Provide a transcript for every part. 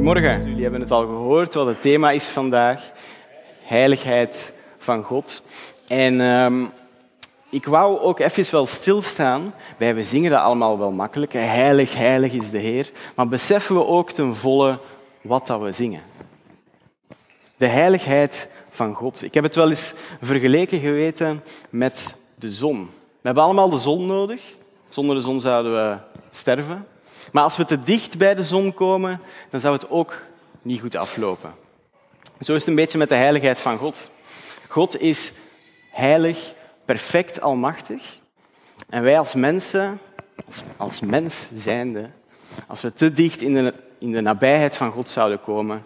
Goedemorgen. Jullie hebben het al gehoord wat het thema is vandaag. Heiligheid van God. En ehm, ik wou ook even wel stilstaan. Wij we zingen dat allemaal wel makkelijk. Heilig, heilig is de Heer. Maar beseffen we ook ten volle wat dat we zingen? De heiligheid van God. Ik heb het wel eens vergeleken geweten met de zon. We hebben allemaal de zon nodig. Zonder de zon zouden we sterven. Maar als we te dicht bij de zon komen, dan zou het ook niet goed aflopen. Zo is het een beetje met de heiligheid van God. God is heilig, perfect, almachtig. En wij als mensen, als, mens zijnde, als we te dicht in de, in de nabijheid van God zouden komen,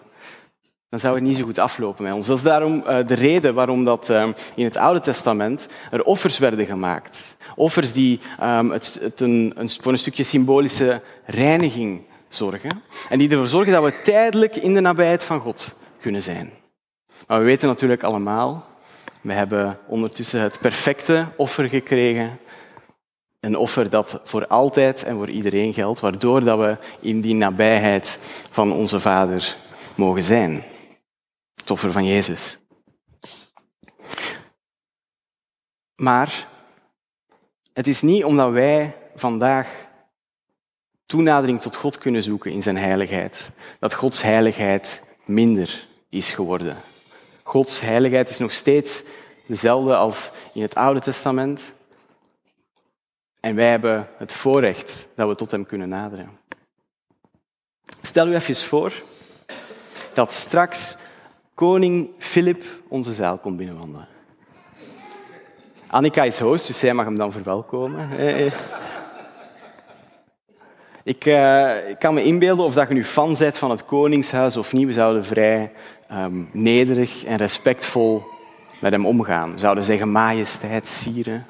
dan zou het niet zo goed aflopen met ons. Dat is daarom uh, de reden waarom dat, uh, in het Oude Testament er offers werden gemaakt. Offers die een, voor een stukje symbolische reiniging zorgen. En die ervoor zorgen dat we tijdelijk in de nabijheid van God kunnen zijn. Maar we weten natuurlijk allemaal, we hebben ondertussen het perfecte offer gekregen. Een offer dat voor altijd en voor iedereen geldt, waardoor dat we in die nabijheid van onze Vader mogen zijn. Het offer van Jezus. Maar het is niet omdat wij vandaag toenadering tot God kunnen zoeken in zijn heiligheid, dat Gods heiligheid minder is geworden. Gods heiligheid is nog steeds dezelfde als in het Oude Testament. En wij hebben het voorrecht dat we tot Hem kunnen naderen. Stel u even voor dat straks koning Filip onze zaal komt binnenwandelen. Annika is host, dus zij mag hem dan verwelkomen. Eh. Ik, kan me inbeelden of dat je nu fan bent van het koningshuis of niet. We zouden vrij um, nederig en respectvol met hem omgaan. We zouden zeggen majesteit, sieren.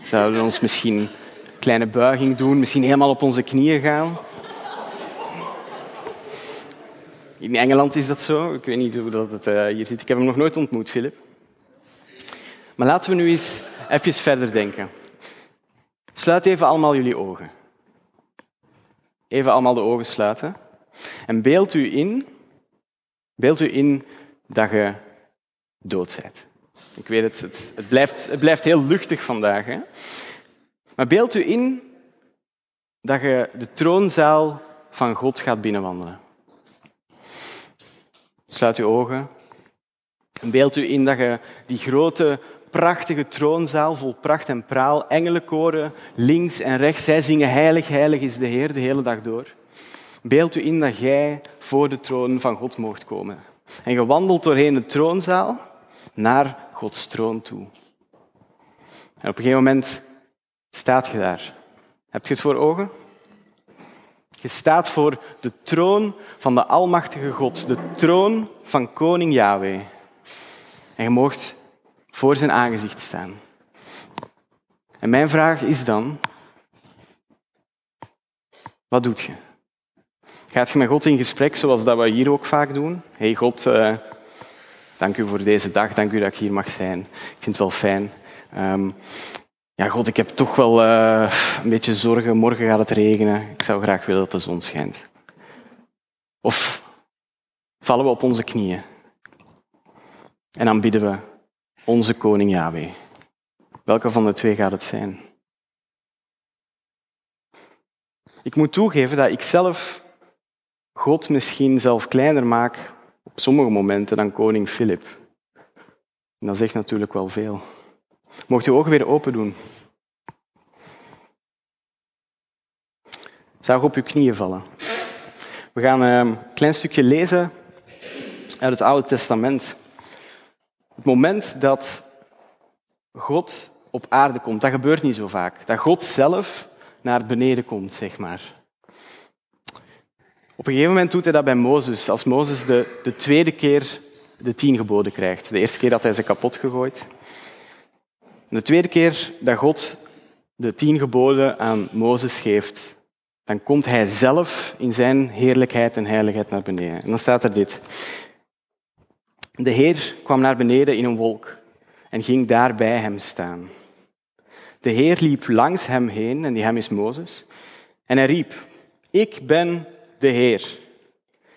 We zouden ons misschien een kleine buiging doen, misschien helemaal op onze knieën gaan. In Engeland is dat zo. Ik weet niet hoe dat het uh, hier zit. Ik heb hem nog nooit ontmoet, Philip. Maar laten we nu eens even verder denken. Sluit even allemaal jullie ogen. Even allemaal de ogen sluiten. En beeld u in, beeld u in dat je dood bent. Ik weet het, het, het, blijft, het blijft heel luchtig vandaag. Hè? Maar beeld u in dat je de troonzaal van God gaat binnenwandelen. Sluit uw ogen. En beeld u in dat je die grote, prachtige troonzaal vol pracht en praal, engelenkoren links en rechts, zij zingen heilig, heilig is de Heer de hele dag door. Beeld u in dat jij voor de troon van God mocht komen. En je wandelt doorheen de troonzaal naar Gods troon toe. En op een gegeven moment staat je daar. Heb je het voor ogen? Je staat voor de troon van de Almachtige God, de troon van koning Yahweh. En je moogt voor zijn aangezicht staan. En mijn vraag is dan, wat doet je? Gaat je met God in gesprek zoals dat we hier ook vaak doen? hey God, uh, dank u voor deze dag, dank u dat ik hier mag zijn. Ik vind het wel fijn. Um, ja, God, ik heb toch wel uh, een beetje zorgen. Morgen gaat het regenen. Ik zou graag willen dat de zon schijnt. Of vallen we op onze knieën en aanbidden we onze koning Yahweh. Welke van de twee gaat het zijn? Ik moet toegeven dat ik zelf God misschien zelf kleiner maak op sommige momenten dan koning Filip. En dat zegt natuurlijk wel veel. Mocht je ogen weer open doen. Zou op je knieën vallen. We gaan ehm, een klein stukje lezen uit het Oude Testament. Het moment dat God op aarde komt, dat gebeurt niet zo vaak. Dat God zelf naar beneden komt, zeg maar. Op een gegeven moment doet hij dat bij Mozes. Als Mozes de, de tweede keer de tien geboden krijgt. De eerste keer dat hij ze kapot gegooid. De tweede keer dat God de tien geboden aan Mozes geeft, dan komt hij zelf in zijn heerlijkheid en heiligheid naar beneden. En dan staat er dit. De Heer kwam naar beneden in een wolk en ging daar bij hem staan. De Heer liep langs hem heen, en die hem is Mozes, en hij riep, ik ben de Heer.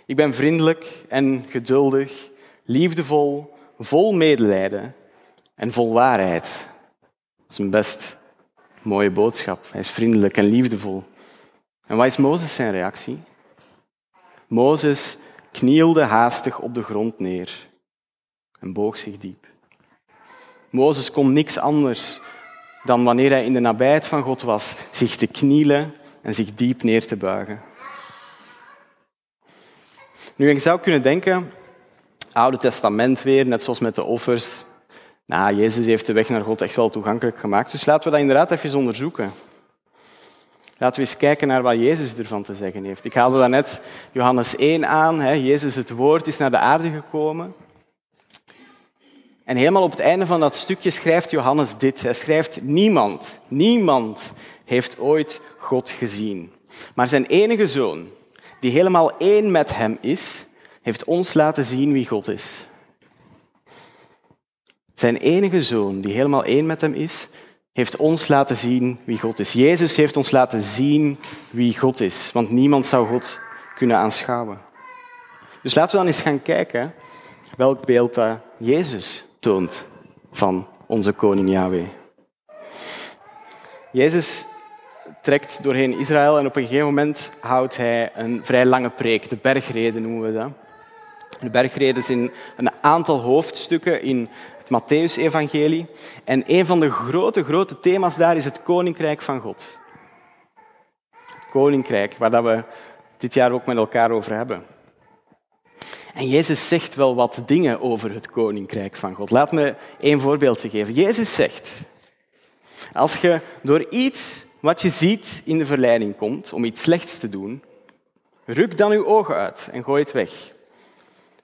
Ik ben vriendelijk en geduldig, liefdevol, vol medelijden en vol waarheid. Dat is een best mooie boodschap. Hij is vriendelijk en liefdevol. En wat is Mozes zijn reactie? Mozes knielde haastig op de grond neer en boog zich diep. Mozes kon niks anders dan wanneer hij in de nabijheid van God was, zich te knielen en zich diep neer te buigen. Nu, je zou kunnen denken, Oude Testament weer, net zoals met de offers. Nou, Jezus heeft de weg naar God echt wel toegankelijk gemaakt. Dus laten we dat inderdaad even onderzoeken. Laten we eens kijken naar wat Jezus ervan te zeggen heeft. Ik haalde daarnet Johannes 1 aan. Hè. Jezus, het woord, is naar de aarde gekomen. En helemaal op het einde van dat stukje schrijft Johannes dit. Hij schrijft, niemand, niemand heeft ooit God gezien. Maar zijn enige zoon, die helemaal één met hem is, heeft ons laten zien wie God is. Zijn enige zoon, die helemaal één met hem is, heeft ons laten zien wie God is. Jezus heeft ons laten zien wie God is, want niemand zou God kunnen aanschouwen. Dus laten we dan eens gaan kijken welk beeld dat Jezus toont van onze koning Yahweh. Jezus trekt doorheen Israël en op een gegeven moment houdt hij een vrij lange preek, de bergreden noemen we dat. De bergreden zijn een aantal hoofdstukken in het Matthäus-evangelie. En een van de grote, grote thema's daar is het koninkrijk van God. Koninkrijk, waar we dit jaar ook met elkaar over hebben. En Jezus zegt wel wat dingen over het koninkrijk van God. Laat me één voorbeeldje geven. Jezus zegt, als je door iets wat je ziet in de verleiding komt om iets slechts te doen, ruk dan je ogen uit en gooi het weg.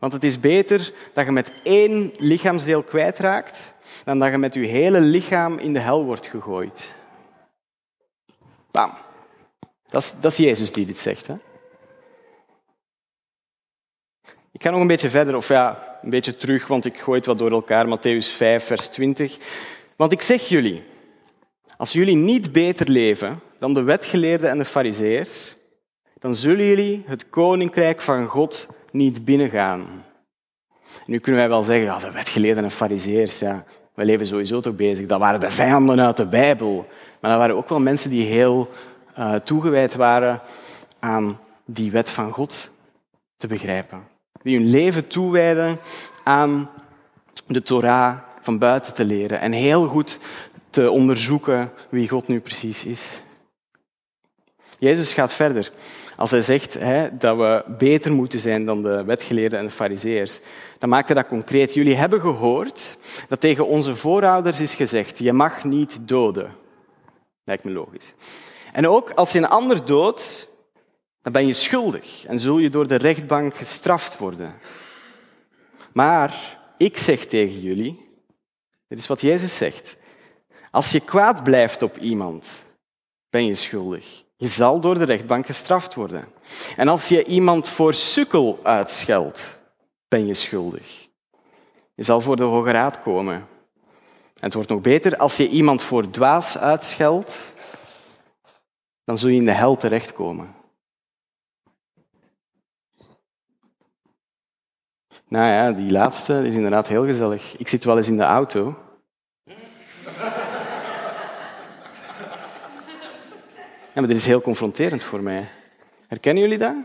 Want het is beter dat je met één lichaamsdeel kwijtraakt dan dat je met je hele lichaam in de hel wordt gegooid. Bam. Dat is, dat Jezus die dit zegt. Ik ga nog een beetje verder, of ja, een beetje terug, want ik gooi het wat door elkaar. Matthäus 5, vers 20. Want ik zeg jullie, als jullie niet beter leven dan de wetgeleerden en de fariseërs, dan zullen jullie het koninkrijk van God niet binnengaan. Nu kunnen wij wel zeggen, ja, de wetgeleerden en fariseërs, ja, wij leven sowieso toch bezig. Dat waren de vijanden uit de Bijbel. Maar dat waren ook wel mensen die heel uh, toegewijd waren aan die wet van God te begrijpen. Die hun leven toewijden aan de Torah van buiten te leren en heel goed te onderzoeken wie God nu precies is. Jezus gaat verder. Als hij zegt hè, dat we beter moeten zijn dan de wetgeleerden en de fariseërs, dan maakt hij dat concreet. Jullie hebben gehoord dat tegen onze voorouders is gezegd, je mag niet doden. Lijkt me logisch. En ook als je een ander doodt, dan ben je schuldig en zul je door de rechtbank gestraft worden. Maar ik zeg tegen jullie, dit is wat Jezus zegt, als je kwaad blijft op iemand, ben je schuldig. Je zal door de rechtbank gestraft worden. En als je iemand voor sukkel uitscheldt, ben je schuldig. Je zal voor de Hoge Raad komen. En het wordt nog beter, als je iemand voor dwaas uitscheldt, dan zul je in de hel terechtkomen. Nou ja, die laatste is inderdaad heel gezellig. Ik zit wel eens in de auto Ja, maar dit is heel confronterend voor mij. Herkennen jullie dat?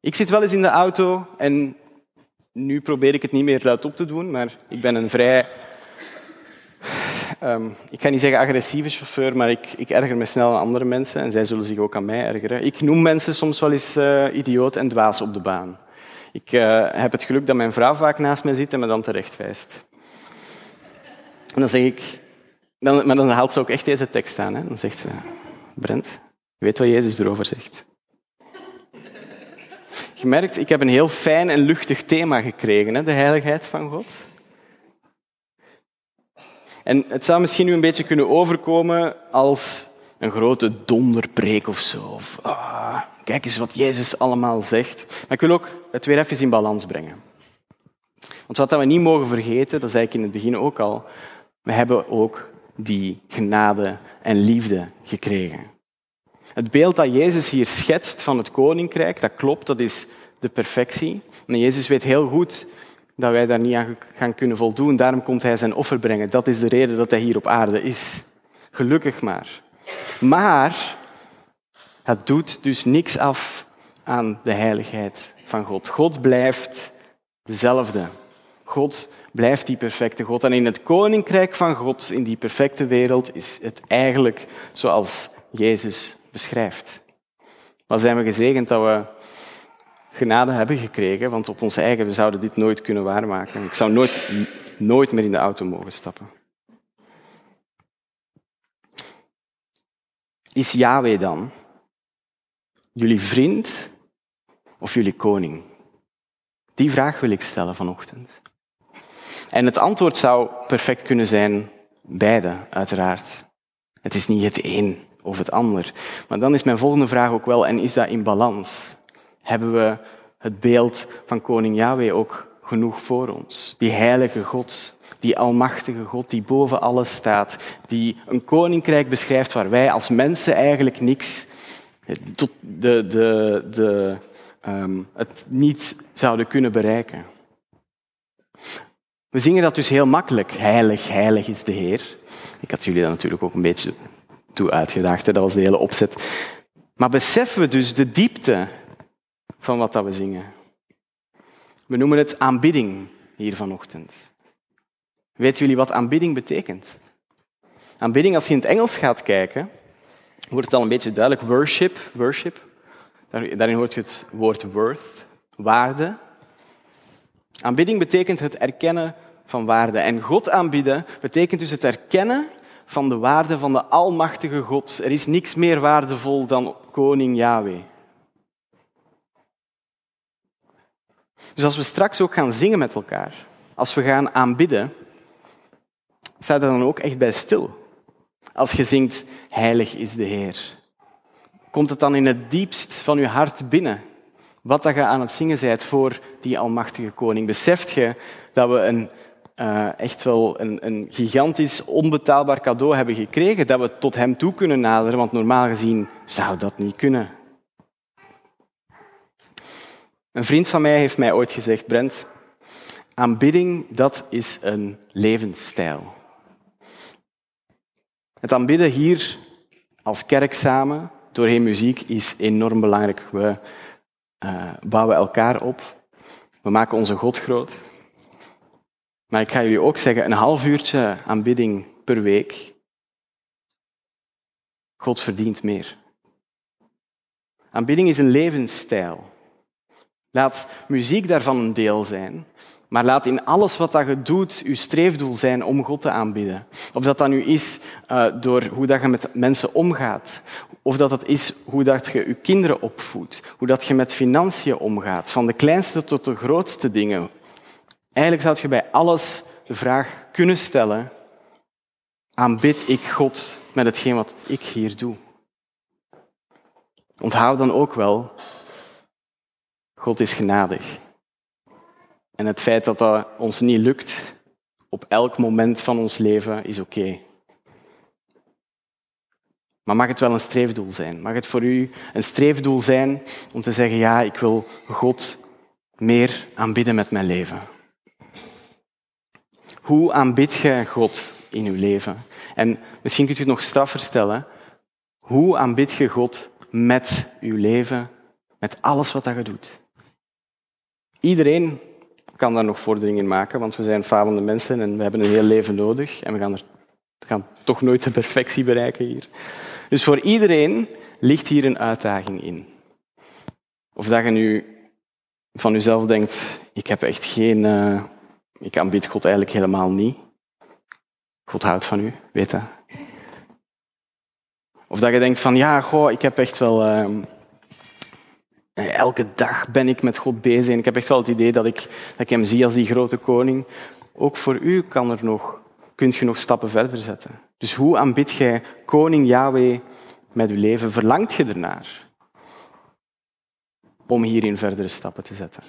Ik zit wel eens in de auto en nu probeer ik het niet meer luid op te doen, maar ik ben een vrij, um, ik ga niet zeggen agressieve chauffeur, maar ik, ik, erger me snel aan andere mensen en zij zullen zich ook aan mij ergeren. Ik noem mensen soms wel eens uh, idioot en dwaas op de baan. Ik uh, heb het geluk dat mijn vrouw vaak naast mij zit en me dan terechtwijst. En dan zeg ik, dan, maar dan haalt ze ook echt deze tekst aan. Hè? Dan zegt ze, Brent, weet wat Jezus erover zegt. Je merkt, ik heb een heel fijn en luchtig thema gekregen, hè, de heiligheid van God. En het zou misschien nu een beetje kunnen overkomen als een grote donderpreek of zo. Ah, kijk eens wat Jezus allemaal zegt. Maar ik wil ook het weer even in balans brengen. Want wat we niet mogen vergeten, dat zei ik in het begin ook al, we hebben ook die genade en liefde gekregen. Het beeld dat Jezus hier schetst van het koninkrijk, dat klopt, dat is de perfectie. En Jezus weet heel goed dat wij daar niet aan gaan kunnen voldoen. Daarom komt hij zijn offer brengen. Dat is de reden dat hij hier op aarde is. Gelukkig maar. Maar het doet dus niks af aan de heiligheid van God. God blijft dezelfde. God blijft die perfecte God. En in het koninkrijk van God, in die perfecte wereld, is het eigenlijk zoals Jezus beschrijft. Wat zijn we gezegend dat we genade hebben gekregen, want op ons eigen we zouden dit nooit kunnen waarmaken. Ik zou nooit, nooit meer in de auto mogen stappen. Is Yahweh dan jullie vriend of jullie koning? Die vraag wil ik stellen vanochtend. En het antwoord zou perfect kunnen zijn beide, uiteraard. Het is niet het een of het ander. Maar dan is mijn volgende vraag ook wel, en is dat in balans? Hebben we het beeld van koning Yahweh ook genoeg voor ons? Die heilige God, die almachtige God die boven alles staat, die een koninkrijk beschrijft waar wij als mensen eigenlijk niks, tot de, de, de, um, het niet zouden kunnen bereiken. We zingen dat dus heel makkelijk. Heilig, heilig is de Heer. Ik had jullie dat natuurlijk ook een beetje toe uitgedaagd. Dat was de hele opzet. Maar beseffen we dus de diepte van wat dat we zingen? We noemen het aanbidding hier vanochtend. Weten jullie wat aanbidding betekent? Aanbidding, als je in het Engels gaat kijken, wordt het al een beetje duidelijk. Worship, worship. Daarin hoort je het woord worth, waarde. Aanbidding betekent het erkennen van waarde. En God aanbieden betekent dus het erkennen van de waarde van de Almachtige God. Er is niks meer waardevol dan koning Yahweh. Dus als we straks ook gaan zingen met elkaar, als we gaan aanbidden, sta er dan ook echt bij stil. Als je zingt, heilig is de Heer. Komt het dan in het diepst van je hart binnen? Wat dat je aan het zingen bent voor die almachtige koning. Beseft je dat we een, uh, echt wel een, een gigantisch, onbetaalbaar cadeau hebben gekregen, dat we tot hem toe kunnen naderen, want normaal gezien zou dat niet kunnen. Een vriend van mij heeft mij ooit gezegd, Brent, aanbidding, dat is een levensstijl. Het aanbidden hier als kerk samen, doorheen muziek, is enorm belangrijk. We uh, bouwen elkaar op. We maken onze God groot. Maar ik ga jullie ook zeggen, een half uurtje aanbidding per week. God verdient meer. Aanbidding is een levensstijl. Laat muziek daarvan een deel zijn, maar laat in alles wat dat je doet je streefdoel zijn om God te aanbidden. Of dat dat nu is uh, door hoe dat je met mensen omgaat, of dat het is hoe dat je je kinderen opvoedt, hoe dat je met financiën omgaat, van de kleinste tot de grootste dingen. Eigenlijk zou je bij alles de vraag kunnen stellen, aanbid ik God met hetgeen wat ik hier doe? Onthoud dan ook wel God is genadig. En het feit dat dat ons niet lukt op elk moment van ons leven is oké. Maar mag het wel een streefdoel zijn? Mag het voor u een streefdoel zijn om te zeggen, ja, ik wil God meer aanbidden met mijn leven? Hoe aanbid je God in uw leven? En misschien kunt u het nog straffer stellen. Hoe aanbid je God met uw leven, met alles wat je doet? Iedereen kan daar nog vorderingen maken, want we zijn falende mensen en we hebben een heel leven nodig en we gaan, er, toch nooit de perfectie bereiken hier. Dus voor iedereen ligt hier een uitdaging in. Of dat je nu van jezelf denkt, ik heb echt geen... Uh, ik aanbid God eigenlijk helemaal niet. God houdt van u, weet dat. Of dat je denkt van, ja, goh, ik heb echt wel... Uh, Elke dag ben ik met God bezig en ik heb echt wel het idee dat ik, dat ik hem zie als die grote koning. Ook voor u kan er nog, kunt je nog stappen verder zetten. Dus hoe aanbid jij koning Yahweh met uw leven? Verlangt je ernaar om hierin verdere stappen te zetten?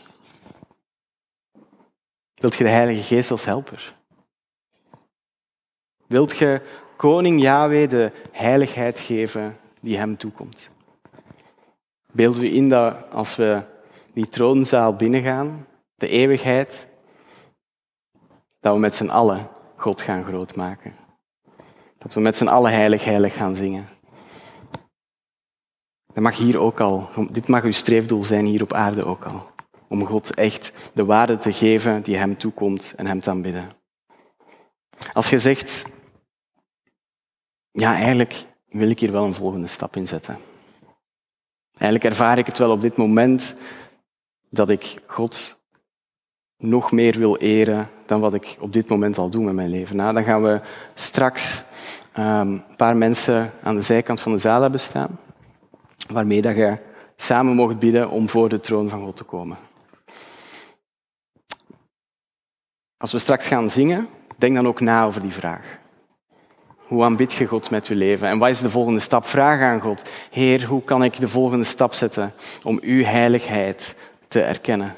Wilt je de Heilige Geest als helper? Wilt je koning Yahweh de heiligheid geven die hem toekomt? Beeld u in dat als we die troonzaal binnengaan, de eeuwigheid, dat we met z'n allen God gaan grootmaken. Dat we met z'n allen heilig, heilig gaan zingen. Dat mag hier ook al, dit mag uw streefdoel zijn hier op aarde ook al. Om God echt de waarde te geven die hem toekomt en hem te aanbidden. Als je zegt, ja, eigenlijk wil ik hier wel een volgende stap in zetten. Eigenlijk ervaar ik het wel op dit moment dat ik God nog meer wil eren dan wat ik op dit moment al doe met mijn leven. Nou, dan gaan we straks um, een paar mensen aan de zijkant van de zaal hebben staan, waarmee dat je samen mocht bidden om voor de troon van God te komen. Als we straks gaan zingen, denk dan ook na over die vraag. Hoe aanbid je God met je leven? En wat is de volgende stap? Vraag aan God. Heer, hoe kan ik de volgende stap zetten om uw heiligheid te erkennen?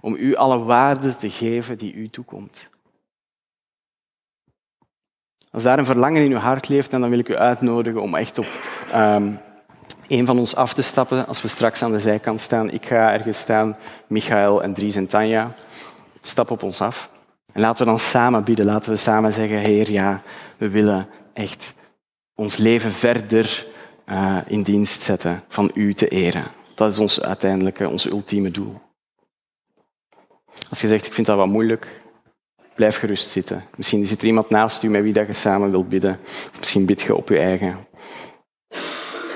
Om u alle waarde te geven die u toekomt. Als daar een verlangen in uw hart leeft, dan wil ik u uitnodigen om echt op um, een van ons af te stappen als we straks aan de zijkant staan. Ik ga ergens staan, Michael en Dries en Tanja. Stap op ons af. En laten we dan samen bieden. Laten we samen zeggen, Heer, ja, we willen echt ons leven verder uh, in dienst zetten van U te eren. Dat is ons uiteindelijke, ons ultieme doel. Als je zegt, ik vind dat wat moeilijk, blijf gerust zitten. Misschien zit er iemand naast u met wie dat je samen wilt bidden. Misschien bid je op je eigen.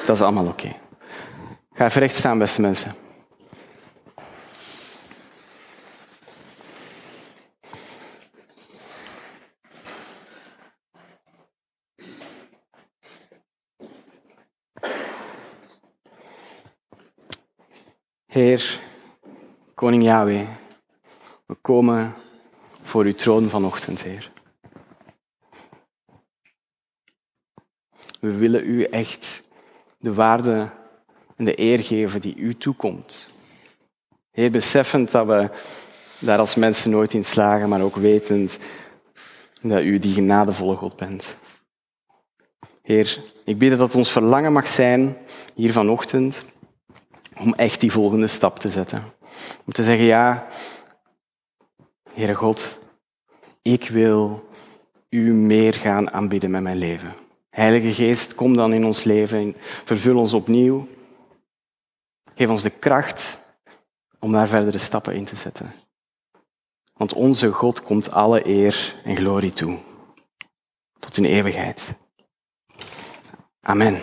Dat is allemaal oké. Ga even recht staan, beste mensen. Heer, Koning Yahweh, we komen voor uw troon vanochtend, Heer. We willen u echt de waarde en de eer geven die u toekomt. Heer, beseffend dat we daar als mensen nooit in slagen, maar ook wetend dat u die genadevolle God bent. Heer, ik bid dat ons verlangen mag zijn hier vanochtend om echt die volgende stap te zetten. Om te zeggen, ja, Heere God, ik wil u meer gaan aanbieden met mijn leven. Heilige Geest, kom dan in ons leven, vervul ons opnieuw. Geef ons de kracht om daar verdere stappen in te zetten. Want onze God komt alle eer en glorie toe. Tot in eeuwigheid. Amen.